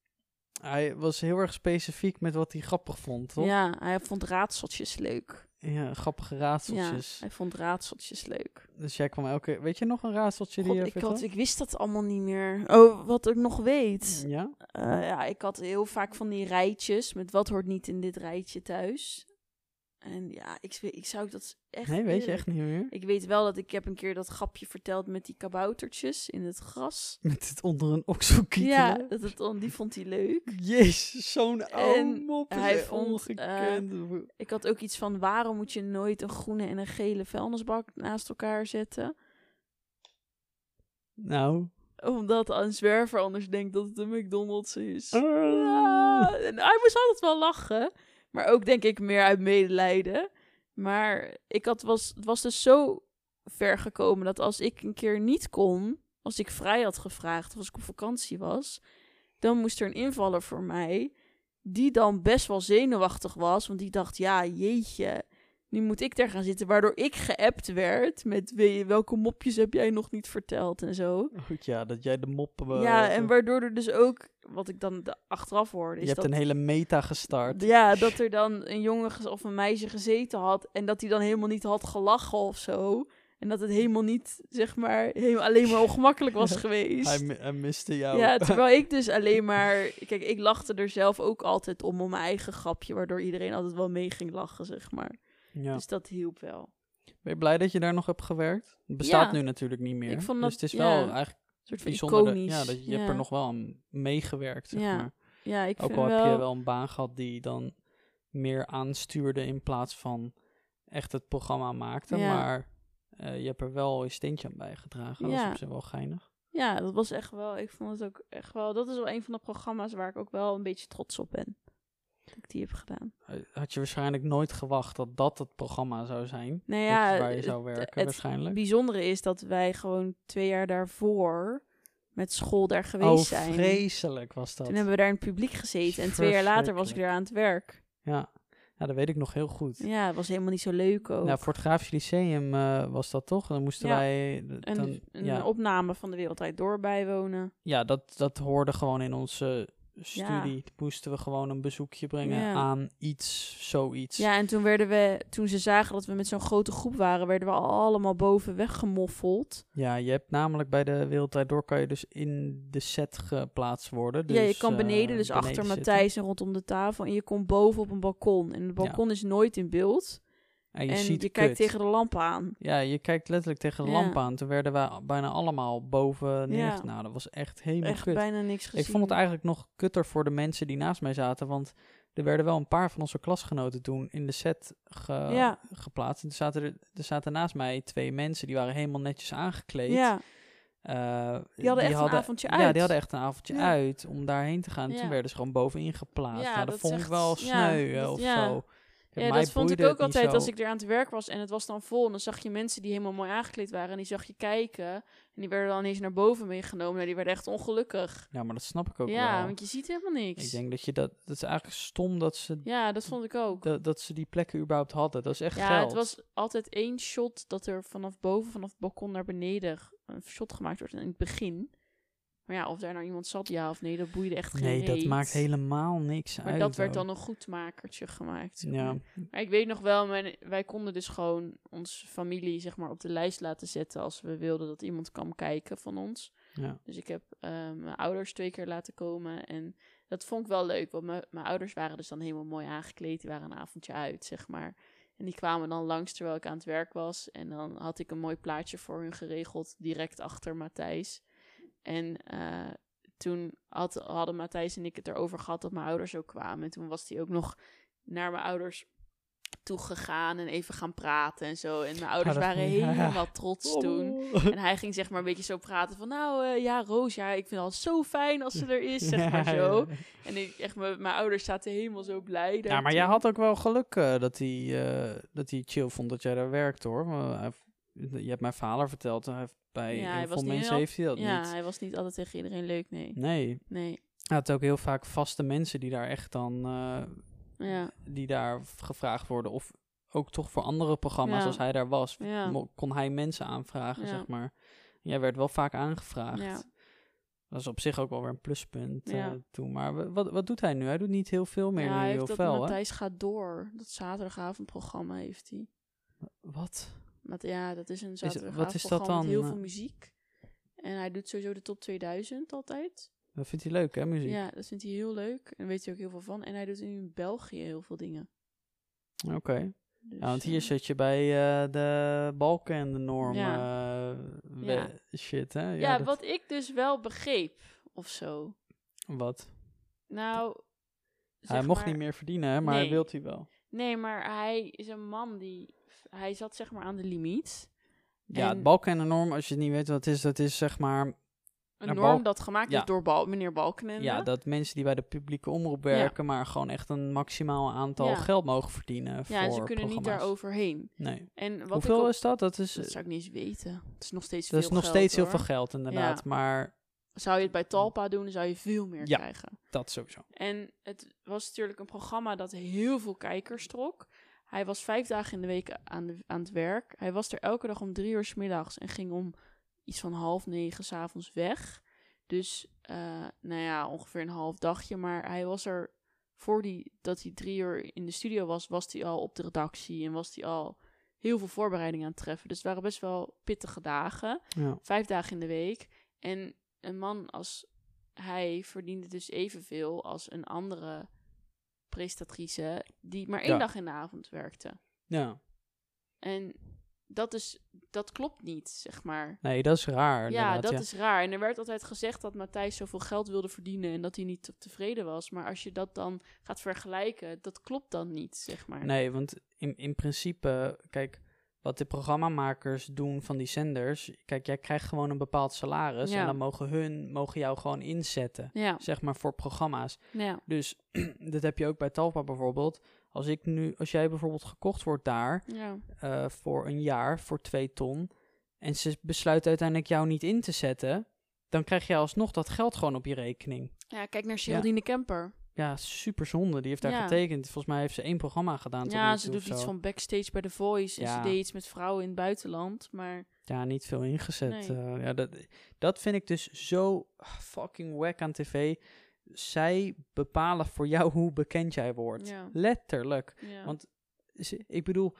hij was heel erg specifiek met wat hij grappig vond, toch? Ja, hij vond raadseltjes leuk. Ja, grappige Ja, raadseltjes. hij vond raadseltjes leuk. Dus jij kwam elke... Weet je nog een raadseltje die God, je ik, had, ik wist dat allemaal niet meer. Oh, wat ik nog weet. Ja? Eh, ja, ik had heel vaak van die rijtjes met wat hoort niet in dit rijtje thuis. En ja, ik, ik zou dat echt... Nee, weet je echt niet meer? Ik weet wel dat ik heb een keer dat grapje verteld met die kaboutertjes in het gras. Met het onder een oksel kietelen? Ja, dat het, die vond hij leuk. Jezus, zo'n oude En mop. hij vond, ongekend. Ik had ook iets van waarom moet je nooit een groene en een gele vuilnisbak naast elkaar zetten? nou. Omdat een zwerver anders denkt dat het een McDonald's is. Ah. Ja, en hij moest altijd wel lachen. Maar ook denk ik meer uit medelijden. Maar ik had, was, het was dus zo ver gekomen dat als ik een keer niet kon, als ik vrij had gevraagd of als ik op vakantie was, dan moest er een invaller voor mij, die dan best wel zenuwachtig was, want die dacht, ja, jeetje, nu moet ik daar gaan zitten, waardoor ik geappt werd met "Weet je, welke mopjes heb jij nog niet verteld en zo. Goed, ja, dat jij de mop... eh, ja, en waardoor er dus ook, wat ik dan achteraf hoorde, Je is hebt dat een hele meta gestart. ja, dat er dan een jongen ge- of een meisje gezeten had en dat hij dan helemaal niet had gelachen of zo. En dat het helemaal niet, zeg maar, helemaal alleen maar ongemakkelijk was geweest. Hij, hij miste jou. Ja, terwijl ik dus alleen maar... Kijk, ik lachte er zelf ook altijd om, om mijn eigen grapje, waardoor iedereen altijd wel mee ging lachen, zeg maar. Ja. Dus dat hielp wel. Ben je blij dat je daar nog hebt gewerkt? Het bestaat Ja. nu natuurlijk niet meer. Ik vond dus dat- het is ja, wel eigenlijk Een soort van bijzonder ja, dat je hebt er nog wel aan meegewerkt, zeg Ja, maar. Ja, ik Ook vind al wel... heb je wel een baan gehad die dan meer aanstuurde in plaats van echt het programma maakte. Maar eh, je hebt er wel je steentje aan bijgedragen. Dat is op zich wel geinig. Ja, dat was echt wel... Ik vond het ook echt wel... Dat is wel een van de programma's waar ik ook wel een beetje trots op ben. Dat ik die heb gedaan. Eh, Had je waarschijnlijk nooit gewacht dat dat het programma zou zijn? Nou ja, waar je het- zou werken het waarschijnlijk. bijzondere is dat wij gewoon twee jaar daarvoor met school daar geweest Oh, zijn. vreselijk was dat. Toen hebben we daar in het publiek gezeten en twee jaar later was ik daar aan het werk. Ja. ja, dat weet ik nog heel goed. Ja, het was helemaal niet zo leuk ook. Nou, voor het Grafisch Lyceum eh, was dat toch? Dan moesten Ja. wij... d- en dan, een ja, opname van de Wereldwijd Door bijwonen. ja dat, dat hoorde gewoon in onze studie. Ja. Moesten we gewoon een bezoekje brengen Ja. aan iets, zoiets. Ja, en toen werden we, toen ze zagen dat we met zo'n grote groep waren, werden we allemaal boven weggemoffeld. Ja, je hebt namelijk bij de Wereldtijd Door kan je dus in de set geplaatst worden. Dus, ja, je kan eh, beneden, dus achter. Matthijs en rondom de tafel. En je komt boven op een balkon. En het balkon is nooit in beeld. En je, en ziet je kijkt tegen de lamp aan. Ja, je kijkt letterlijk tegen de Ja. lamp aan. Toen werden we bijna allemaal boven neer. Ja. Nou, dat was echt helemaal Echt kut. bijna niks gezien. Ik vond het eigenlijk nog kutter voor de mensen die naast mij zaten. Want er werden wel een paar van onze klasgenoten toen in de set ge- Ja. geplaatst. En er zaten, er, er zaten naast mij twee mensen die waren helemaal netjes aangekleed. Ja, Eh, Die hadden echt een avondje Ja, uit. die hadden echt een avondje Ja. uit om daarheen te gaan. En Ja. Toen werden ze gewoon bovenin geplaatst. Ja, nou, dat, vond ik echt- wel ja, sneu of ja. zo. Ja dat vond ik ook altijd zo. als ik er aan het werk was en het was dan vol. En dan zag je mensen die helemaal mooi aangekleed waren en die zag je kijken. En die werden dan ineens naar boven meegenomen. Nou, die werden echt ongelukkig. Ja, maar dat snap ik ook ja, wel. want je ziet helemaal niks. Ik denk dat je dat... Dat is eigenlijk stom dat ze, Ja, dat vond ik ook. dat, dat ze die plekken überhaupt hadden. Dat is echt Ja, geld. het was altijd één shot dat er vanaf boven, vanaf het balkon naar beneden een shot gemaakt wordt in het begin. Maar ja, of daar nou iemand zat, ja of nee, dat boeide echt geen Nee, dat maakt helemaal niks Maar uit. dat werd dan een goedmakertje gemaakt. zeg Ja, maar. Maar ik weet nog wel, mijn, wij konden dus gewoon onze familie zeg maar, op de lijst laten zetten als we wilden dat iemand kwam kijken van ons. ja. Dus ik heb eh, mijn ouders twee keer laten komen en dat vond ik wel leuk, want mijn- mijn ouders waren dus dan helemaal mooi aangekleed, die waren een avondje uit, zeg maar. En die kwamen dan langs terwijl ik aan het werk was en dan had ik een mooi plaatje voor hun geregeld, direct achter Matthijs. En eh, toen had, hadden Matthijs en ik het erover gehad dat mijn ouders ook kwamen. En toen was hij ook nog naar mijn ouders toegegaan en even gaan praten en zo. En mijn ouders waren helemaal trots toen. En hij ging zeg maar een beetje zo praten van... Nou eh, ja, Roos, ja, ik vind het al zo fijn als ze er is, zeg maar Ja, zo. En ik, echt, mijn mijn ouders zaten helemaal zo blij. Ja, maar jij had ook wel geluk eh, dat hij dat hij chill vond dat jij daar werkt hoor. Je hebt mijn vader verteld, hij bij Ja, hij heel was veel niet mensen heeft hij dat ja, niet. hij was niet altijd tegen iedereen leuk, nee. Nee, Nee, hij had ook heel vaak vaste mensen die daar echt dan, eh, ja, die daar gevraagd worden. Of ook toch voor andere programma's Ja. als hij daar was, Ja. kon hij mensen aanvragen, Ja. zeg maar. Jij werd wel vaak aangevraagd. ja. Dat is op zich ook wel weer een pluspunt eh, Ja. toen. Maar wa- wat, wat doet hij nu? Hij doet niet heel veel meer ja, nu, hij heel heeft dat hè? Matthijs gaat door. Dat zaterdagavondprogramma heeft hij. Wat? Met, ja, dat is een wat is met heel veel muziek. En hij doet sowieso de top 2000 altijd. Dat vindt hij leuk, hè, muziek? Ja, dat vindt hij heel leuk. En daar weet hij ook heel veel van. En hij doet nu in België heel veel dingen. Oké. Dus, Ja, want hier eh, zit je bij eh, de balken en de norm Ja. eh, we- Ja. shit, hè? Ja, dat- wat ik dus wel begreep, of zo. Wat? Nou, Hij mocht maar- niet meer verdienen, hè, maar hij wilt hij wel. Nee, maar hij is een man die... Hij zat zeg maar aan de limiet. Ja, En- het balken en de norm, als je het niet weet wat het is, dat is zeg maar... Een norm Balk- dat gemaakt Ja. is door Bal meneer Balkenende. Ja, dat mensen die bij de publieke omroep werken, maar gewoon echt een maximaal aantal Ja. geld mogen verdienen ja voor en ze kunnen niet daar overheen. Nee. En wat Hoeveel ook- is dat? Dat is, Dat zou ik niet eens weten. Het is nog steeds dat veel is nog geld, steeds heel veel geld, inderdaad. Maar Zou je het bij Talpa doen, dan zou je veel meer Ja. krijgen. dat sowieso. En het was natuurlijk een programma dat heel veel kijkers trok. Hij was vijf dagen in de week aan, de, aan het werk. Hij was er elke dag om drie uur 's middags en ging om iets van half negen 's avonds weg. Dus, eh, nou ja, ongeveer een half dagje. Maar hij was er, voor die, dat hij drie uur in de studio was, was hij al op de redactie en was hij al heel veel voorbereidingen aan het treffen. Dus het waren best wel pittige dagen Ja. vijf dagen in de week. En een man als hij verdiende dus evenveel als een andere prestatrice die maar één Ja. dag in de avond werkte. ja. En dat is dat klopt niet, zeg maar. Nee, dat is raar. Ja, dat ja. is raar. En er werd altijd gezegd dat Matthijs zoveel geld wilde verdienen en dat hij niet te- tevreden was. Maar als je dat dan gaat vergelijken, dat klopt dan niet, zeg maar. Nee, want in, in principe, kijk, wat de programmamakers doen van die zenders, kijk, jij krijgt gewoon een bepaald salaris Ja. en dan mogen hun, mogen jou gewoon inzetten, Ja, zeg maar, voor programma's. ja, Dus dat heb je ook bij Talpa bijvoorbeeld. Als ik nu, als jij bijvoorbeeld gekocht wordt daar eh, voor een jaar, voor twee ton, en ze besluiten uiteindelijk jou niet in te zetten, dan krijg je alsnog dat geld gewoon op je rekening. Ja, kijk naar Geraldine Kemper. Ja, super zonde. Die heeft daar Ja. getekend. Volgens mij heeft ze één programma gedaan. Ja, ze doet iets van backstage bij The Voice. En Ja. ze deed iets met vrouwen in het buitenland. Maar Ja, niet veel ingezet. Nee. eh, ja, dat, dat vind ik dus zo fucking wack aan tv. Zij bepalen voor jou hoe bekend jij wordt. Ja. Letterlijk. Want ik bedoel,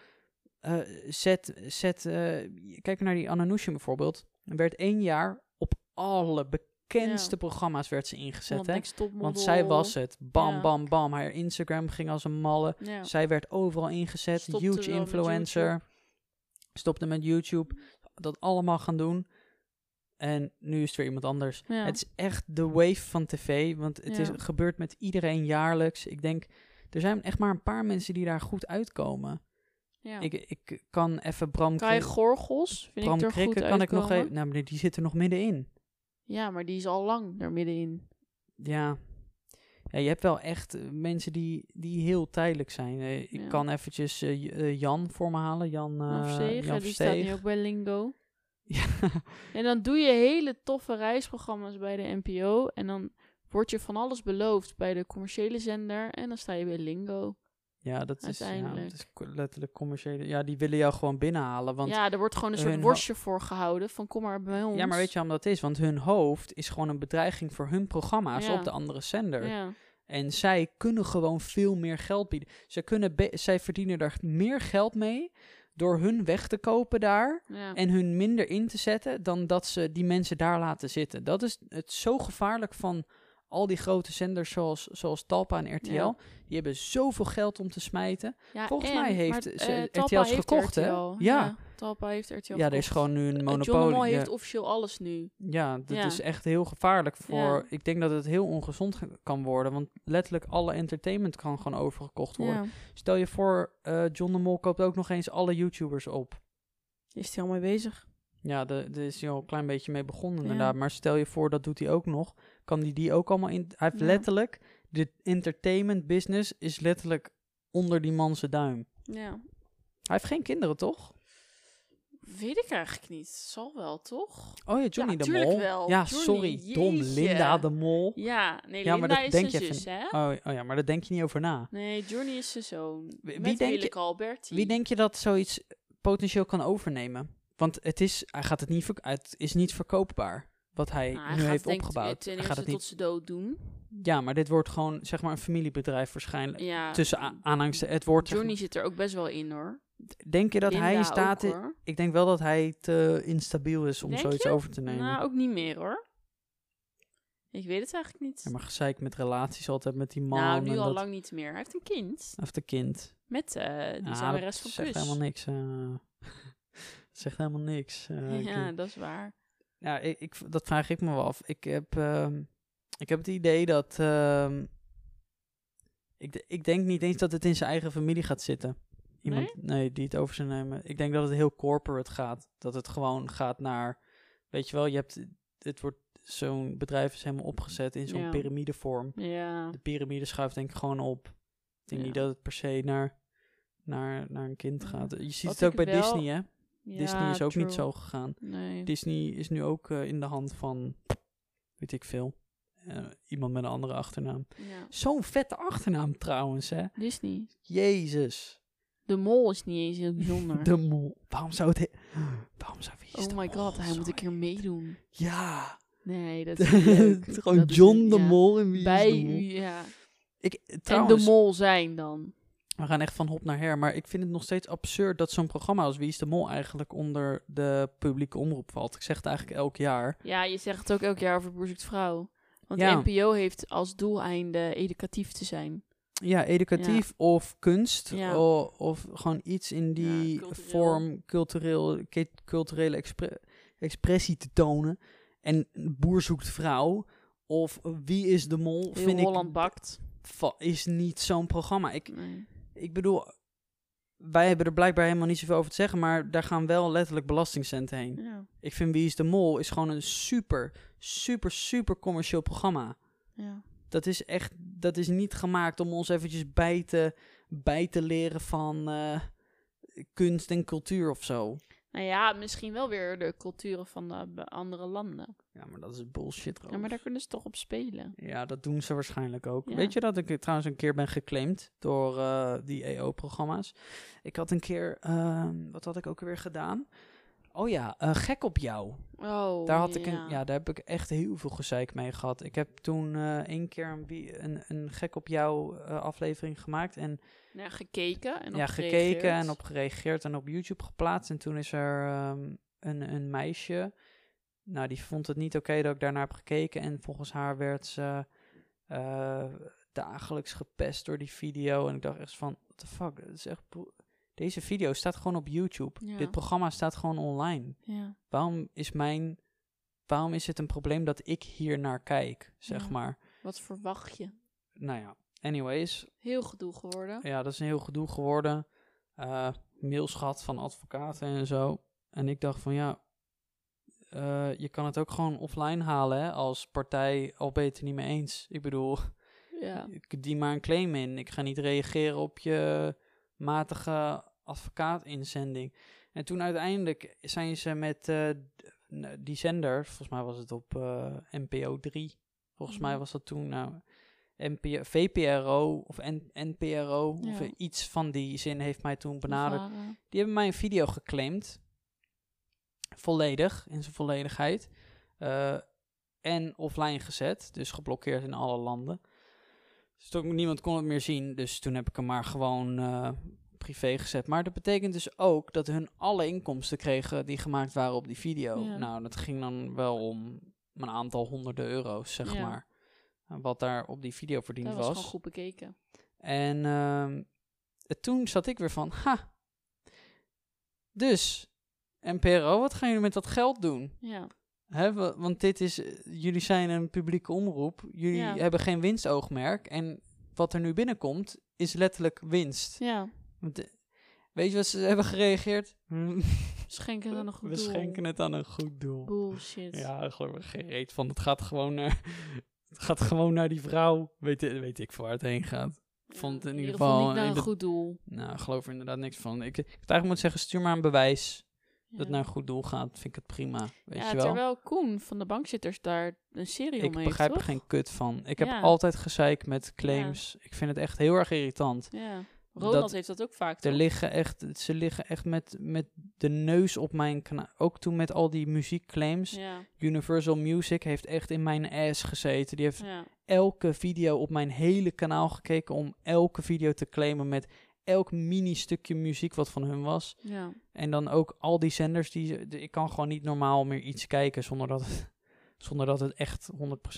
eh, zet, zet eh, kijk naar die Ananoushim bijvoorbeeld. Er werd één jaar op alle bekendste programma's werd ze ingezet. Want Hè? Want zij was het. Bam, bam, bam. Haar Instagram ging als een malle. Zij werd overal ingezet. Stopte Huge met influencer. Stopte met YouTube. Dat allemaal gaan doen. En nu is het weer iemand anders. Ja. Het is echt de wave van tv. Want het is, gebeurt met iedereen jaarlijks. Ik denk, er zijn echt maar een paar mensen die daar goed uitkomen. ja. Ik, ik kan even Bram, Kai Gorgels vind Bram ik er goed Krikke kan ik nog even... Nou, maar die zit er nog middenin. Ja, maar die is al lang er middenin. Ja. ja, je hebt wel echt eh, mensen die, die heel tijdelijk zijn. Eh, ik Ja. kan eventjes eh, Jan voor me halen. Jan, Jan die staat nu ook bij Lingo. Ja. En dan doe je hele toffe reisprogramma's bij de NPO. En dan wordt je van alles beloofd bij de commerciële zender. En dan sta je bij Lingo. Ja, dat is, ja, dat is letterlijk commerciële. Ja, die willen jou gewoon binnenhalen. Want, ja, ja, er wordt gewoon een soort worstje voor gehouden. Van kom maar bij ons. maar weet je waarom dat is? Want hun hoofd is gewoon een bedreiging voor hun programma's Ja. op de andere zender. Ja, En zij kunnen gewoon veel meer geld bieden. Ze kunnen zij verdienen daar meer geld mee door hun weg te kopen daar. ja. En hun minder in te zetten dan dat ze die mensen daar laten zitten. Dat is het zo gevaarlijk van al die grote zenders zoals, zoals Talpa en RTL. Ja. Die hebben zoveel geld om te smijten. Ja, Volgens en- mij heeft maar, ze- eh, RTL Talpa is heeft gekocht, hè? RTL. Ja. Talpa heeft RTL ja, er is gewoon nu een Eh, John de monopolie. Mol Ja. heeft officieel alles nu. Ja, dat Ja. is echt heel gevaarlijk voor. Ja. Ik denk dat het heel ongezond ge- kan worden. Want letterlijk alle entertainment kan gewoon overgekocht worden. Ja. Stel je voor, eh, John de Mol koopt ook nog eens alle YouTubers op. Is hij al mee bezig? Ja, de- daar is hij al een klein beetje mee begonnen Ja. inderdaad. Maar stel je voor, dat doet hij ook nog. Kan hij die ook allemaal in... Hij heeft Ja. letterlijk... De entertainment business is letterlijk onder die man zijn duim. Ja. Hij heeft geen kinderen, toch? Weet ik eigenlijk niet. Zal wel, toch? Oh ja, Johnny Ja, de Mol. wel. Ja, Johnny, sorry. Dom. Linda de Mol. Ja, nee, Ja, maar Linda dat is denk zijn je zus, hè? Oh, oh ja, maar daar denk je niet over na. Nee, Johnny is zijn zoon. Wie- Met denk je- Alberti. Wie denk je dat zoiets potentieel kan overnemen? Want het is, hij gaat het niet, verk- het is niet verkoopbaar. Wat hij Nou, hij nu heeft opgebouwd. Hij gaat het tot niet, zijn dood doen. ja, maar dit wordt gewoon zeg maar een familiebedrijf waarschijnlijk. Ja, Tussen a- aanhangs, het wordt. zeg Johnny zit er ook best wel in, hoor. denk je dat hij in staat is? Ik denk wel dat hij te instabiel is om Denk zoiets je? over te nemen. Nou, ook niet meer, hoor. Ik weet het eigenlijk niet. ja, maar gezeik met relaties altijd met die man. nou, nu al dat, lang niet meer. Hij heeft een kind. Of de kind. Met eh die zangeres van zegt helemaal niks. eh. zegt helemaal niks. eh, ik- ja, dat is waar. Ja, ik, ik, dat vraag ik me wel af. Ik heb, ehm, ik heb het idee dat. ehm, ik, ik denk niet eens dat het in zijn eigen familie gaat zitten. Iemand, nee? die het over zou nemen. Ik denk dat het heel corporate gaat. Dat het gewoon gaat naar. Weet je wel, je hebt. Het wordt. Zo'n bedrijf is helemaal opgezet in zo'n Ja. piramidevorm. Ja. De piramide schuift denk ik gewoon op. Ik denk Ja. niet dat het per se naar, naar, naar een kind gaat. Je ziet Wat het ook bij wel- Disney, hè? Disney is ook niet zo gegaan. Nee. Disney is nu ook eh, in de hand van, weet ik veel, eh, iemand met een andere achternaam. Ja. Zo'n vette achternaam trouwens, hè? Disney. Jezus. De mol is niet eens heel bijzonder. De mol. Waarom zou het... he- Waarom zou wie oh my god, hij moet een keer meedoen. Ja. Nee, dat is. Gewoon Dat John de ja. Mol en wie Bij is de mol? ja. Ik, En trouwens, de mol zijn dan. We gaan echt van hop naar her. Maar ik vind het nog steeds absurd dat zo'n programma als Wie is de Mol eigenlijk onder de publieke omroep valt. Ik zeg het eigenlijk elk jaar. Ja, je zegt het ook elk jaar over Boer zoekt vrouw. Want Ja. de NPO heeft als doeleinde educatief te zijn. Ja, educatief of kunst. Ja. o- Of, gewoon iets in die cultureel. vorm, cultureel, culturele expre- expressie te tonen. En boer zoekt vrouw. Of wie is de mol? Heel vind Holland ik bakt. is niet zo'n programma. Ik, Nee. Ik bedoel, wij hebben er blijkbaar helemaal niet zoveel over te zeggen. Maar daar gaan wel letterlijk belastingcenten heen. Ja. Ik vind Wie is de Mol is gewoon een super, super, super commercieel programma. Ja. Dat is echt, dat is niet gemaakt om ons eventjes bij te, bij te leren van eh, kunst en cultuur of zo. Nou ja, misschien wel weer de culturen van de andere landen. Ja, maar dat is bullshit. Ja, maar daar kunnen ze toch op spelen. Ja, dat doen ze waarschijnlijk ook. Ja. Weet je dat ik trouwens een keer ben geclaimd door eh, die EO-programma's? Ik had een keer, ehm, wat had ik ook weer gedaan? Oh ja, eh, gek op jou. Oh, Daar had ik ja. een, ja, daar heb ik echt heel veel gezeik mee gehad. Ik heb toen eh één keer een, een, een gek op jou eh, aflevering gemaakt en Ja, gekeken en ja, gekeken en op gereageerd en op YouTube geplaatst. En toen is er ehm, een, een meisje, nou die vond het niet oké dat ik daarnaar heb gekeken. En volgens haar werd ze eh, dagelijks gepest door die video. En ik dacht echt van, what the fuck, dat is echt... Deze video staat gewoon op YouTube. Ja. Dit programma staat gewoon online. Ja. Waarom is mijn... Waarom is het een probleem dat ik hier naar kijk, zeg Ja. maar? Wat verwacht je? Nou ja, anyways, Heel gedoe geworden. ja, dat is een heel gedoe geworden. Eh mails gehad van advocaten en zo. En ik dacht van ja, eh, je kan het ook gewoon offline halen hè, als partij, al ben je het er niet mee eens. Ik bedoel, Ja. ik dien maar een claim in. Ik ga niet reageren op je matige advocaatinzending. En toen uiteindelijk zijn ze met eh, die zender, volgens mij was het op eh, NPO 3. Volgens mij Mhm. was dat toen nou, NPO, VPRO of N- NPRO of Ja. iets van die zin heeft mij toen benaderd. Die hebben mijn video geclaimd. Volledig, in zijn volledigheid. Eh, en offline gezet. Dus geblokkeerd in alle landen. Dus toen, niemand kon het meer zien. Dus toen heb ik hem maar gewoon eh, privé gezet. Maar dat betekent dus ook dat hun alle inkomsten kregen die gemaakt waren op die video. Ja. Nou, dat ging dan wel om een aantal honderden euro's, zeg Ja. maar. En Wat daar op die video verdiend Dat was gewoon goed bekeken. en ehm, eh, toen zat ik weer van, ha. Dus, NPRO, wat gaan jullie met dat geld doen? Ja. Hè, wa- want dit is, eh, jullie zijn een publieke omroep. Jullie Ja. hebben geen winstoogmerk. En wat er nu binnenkomt, is letterlijk winst. Ja. Eh, weet je wat ze hebben gereageerd? Schenken het aan een goed We doel. schenken het aan een goed doel. Bullshit. Ja, daar geloof ik geen reet van. Het gaat gewoon naar, het gaat gewoon naar die vrouw. Weet, weet ik voor waar het heen gaat. Vond in ieder geval niet naar een goed doel. Nou, geloof er inderdaad niks van. Ik, ik eigenlijk moeten zeggen, stuur maar een bewijs. Dat naar een goed doel gaat, vind ik het prima. Weet ja, je wel? terwijl Koen van de bankzitters daar een serie ik om heeft, begrijp er toch? geen kut van. Ik heb Ja. altijd gezeik met claims. Ik vind het echt heel erg irritant. Ja. Ronald Dat- heeft dat ook vaak, Er toch? liggen echt, ze liggen echt met, met de neus op mijn kanaal. Ook toen met al die muziekclaims. Ja, Universal Music heeft echt in mijn ass gezeten. Die heeft ja, elke video op mijn hele kanaal gekeken om elke video te claimen met elk mini stukje muziek wat van hun was. ja. En dan ook al die zenders die ik kan gewoon niet normaal meer iets kijken zonder dat het, zonder dat het echt 100%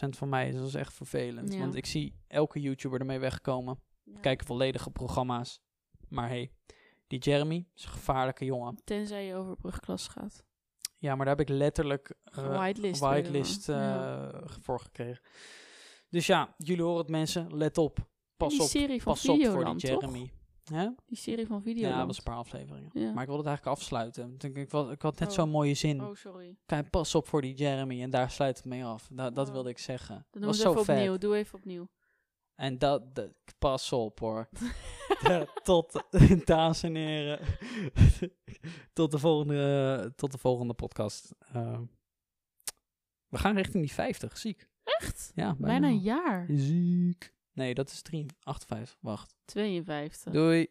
van mij is. Dat is echt vervelend. Ja. Want ik zie elke YouTuber ermee wegkomen. ja. Kijken volledige programma's. Maar hey, die Jeremy is een gevaarlijke jongen. Tenzij je over brugklas gaat. Ja, maar daar heb ik letterlijk uh, Whitelist. whitelist eh, Ja. voor gekregen. Dus ja, jullie horen het mensen. Let op. Pas die op. serie van Pas op voor die toch? Hè? Die serie van Ja, Videoland. dat was een paar afleveringen. Ja. Maar ik wilde het eigenlijk afsluiten. Ik, ik, ik had net Oh. zo'n mooie zin. Oh, sorry. Kijk, pas op voor die Jeremy. En daar sluit het mee af. Da- dat Oh. wilde ik zeggen. Dan doen was zo even vet. opnieuw. Doe even opnieuw. En dat, dat, pas op hoor. Ja, tot, dames en heren. tot, de volgende, tot de volgende podcast. Eh, we gaan richting die 50. Ziek. Echt? Ja, Bijna een jaar. Ziek. Nee, dat is 3, 58. Wacht. 52. Doei.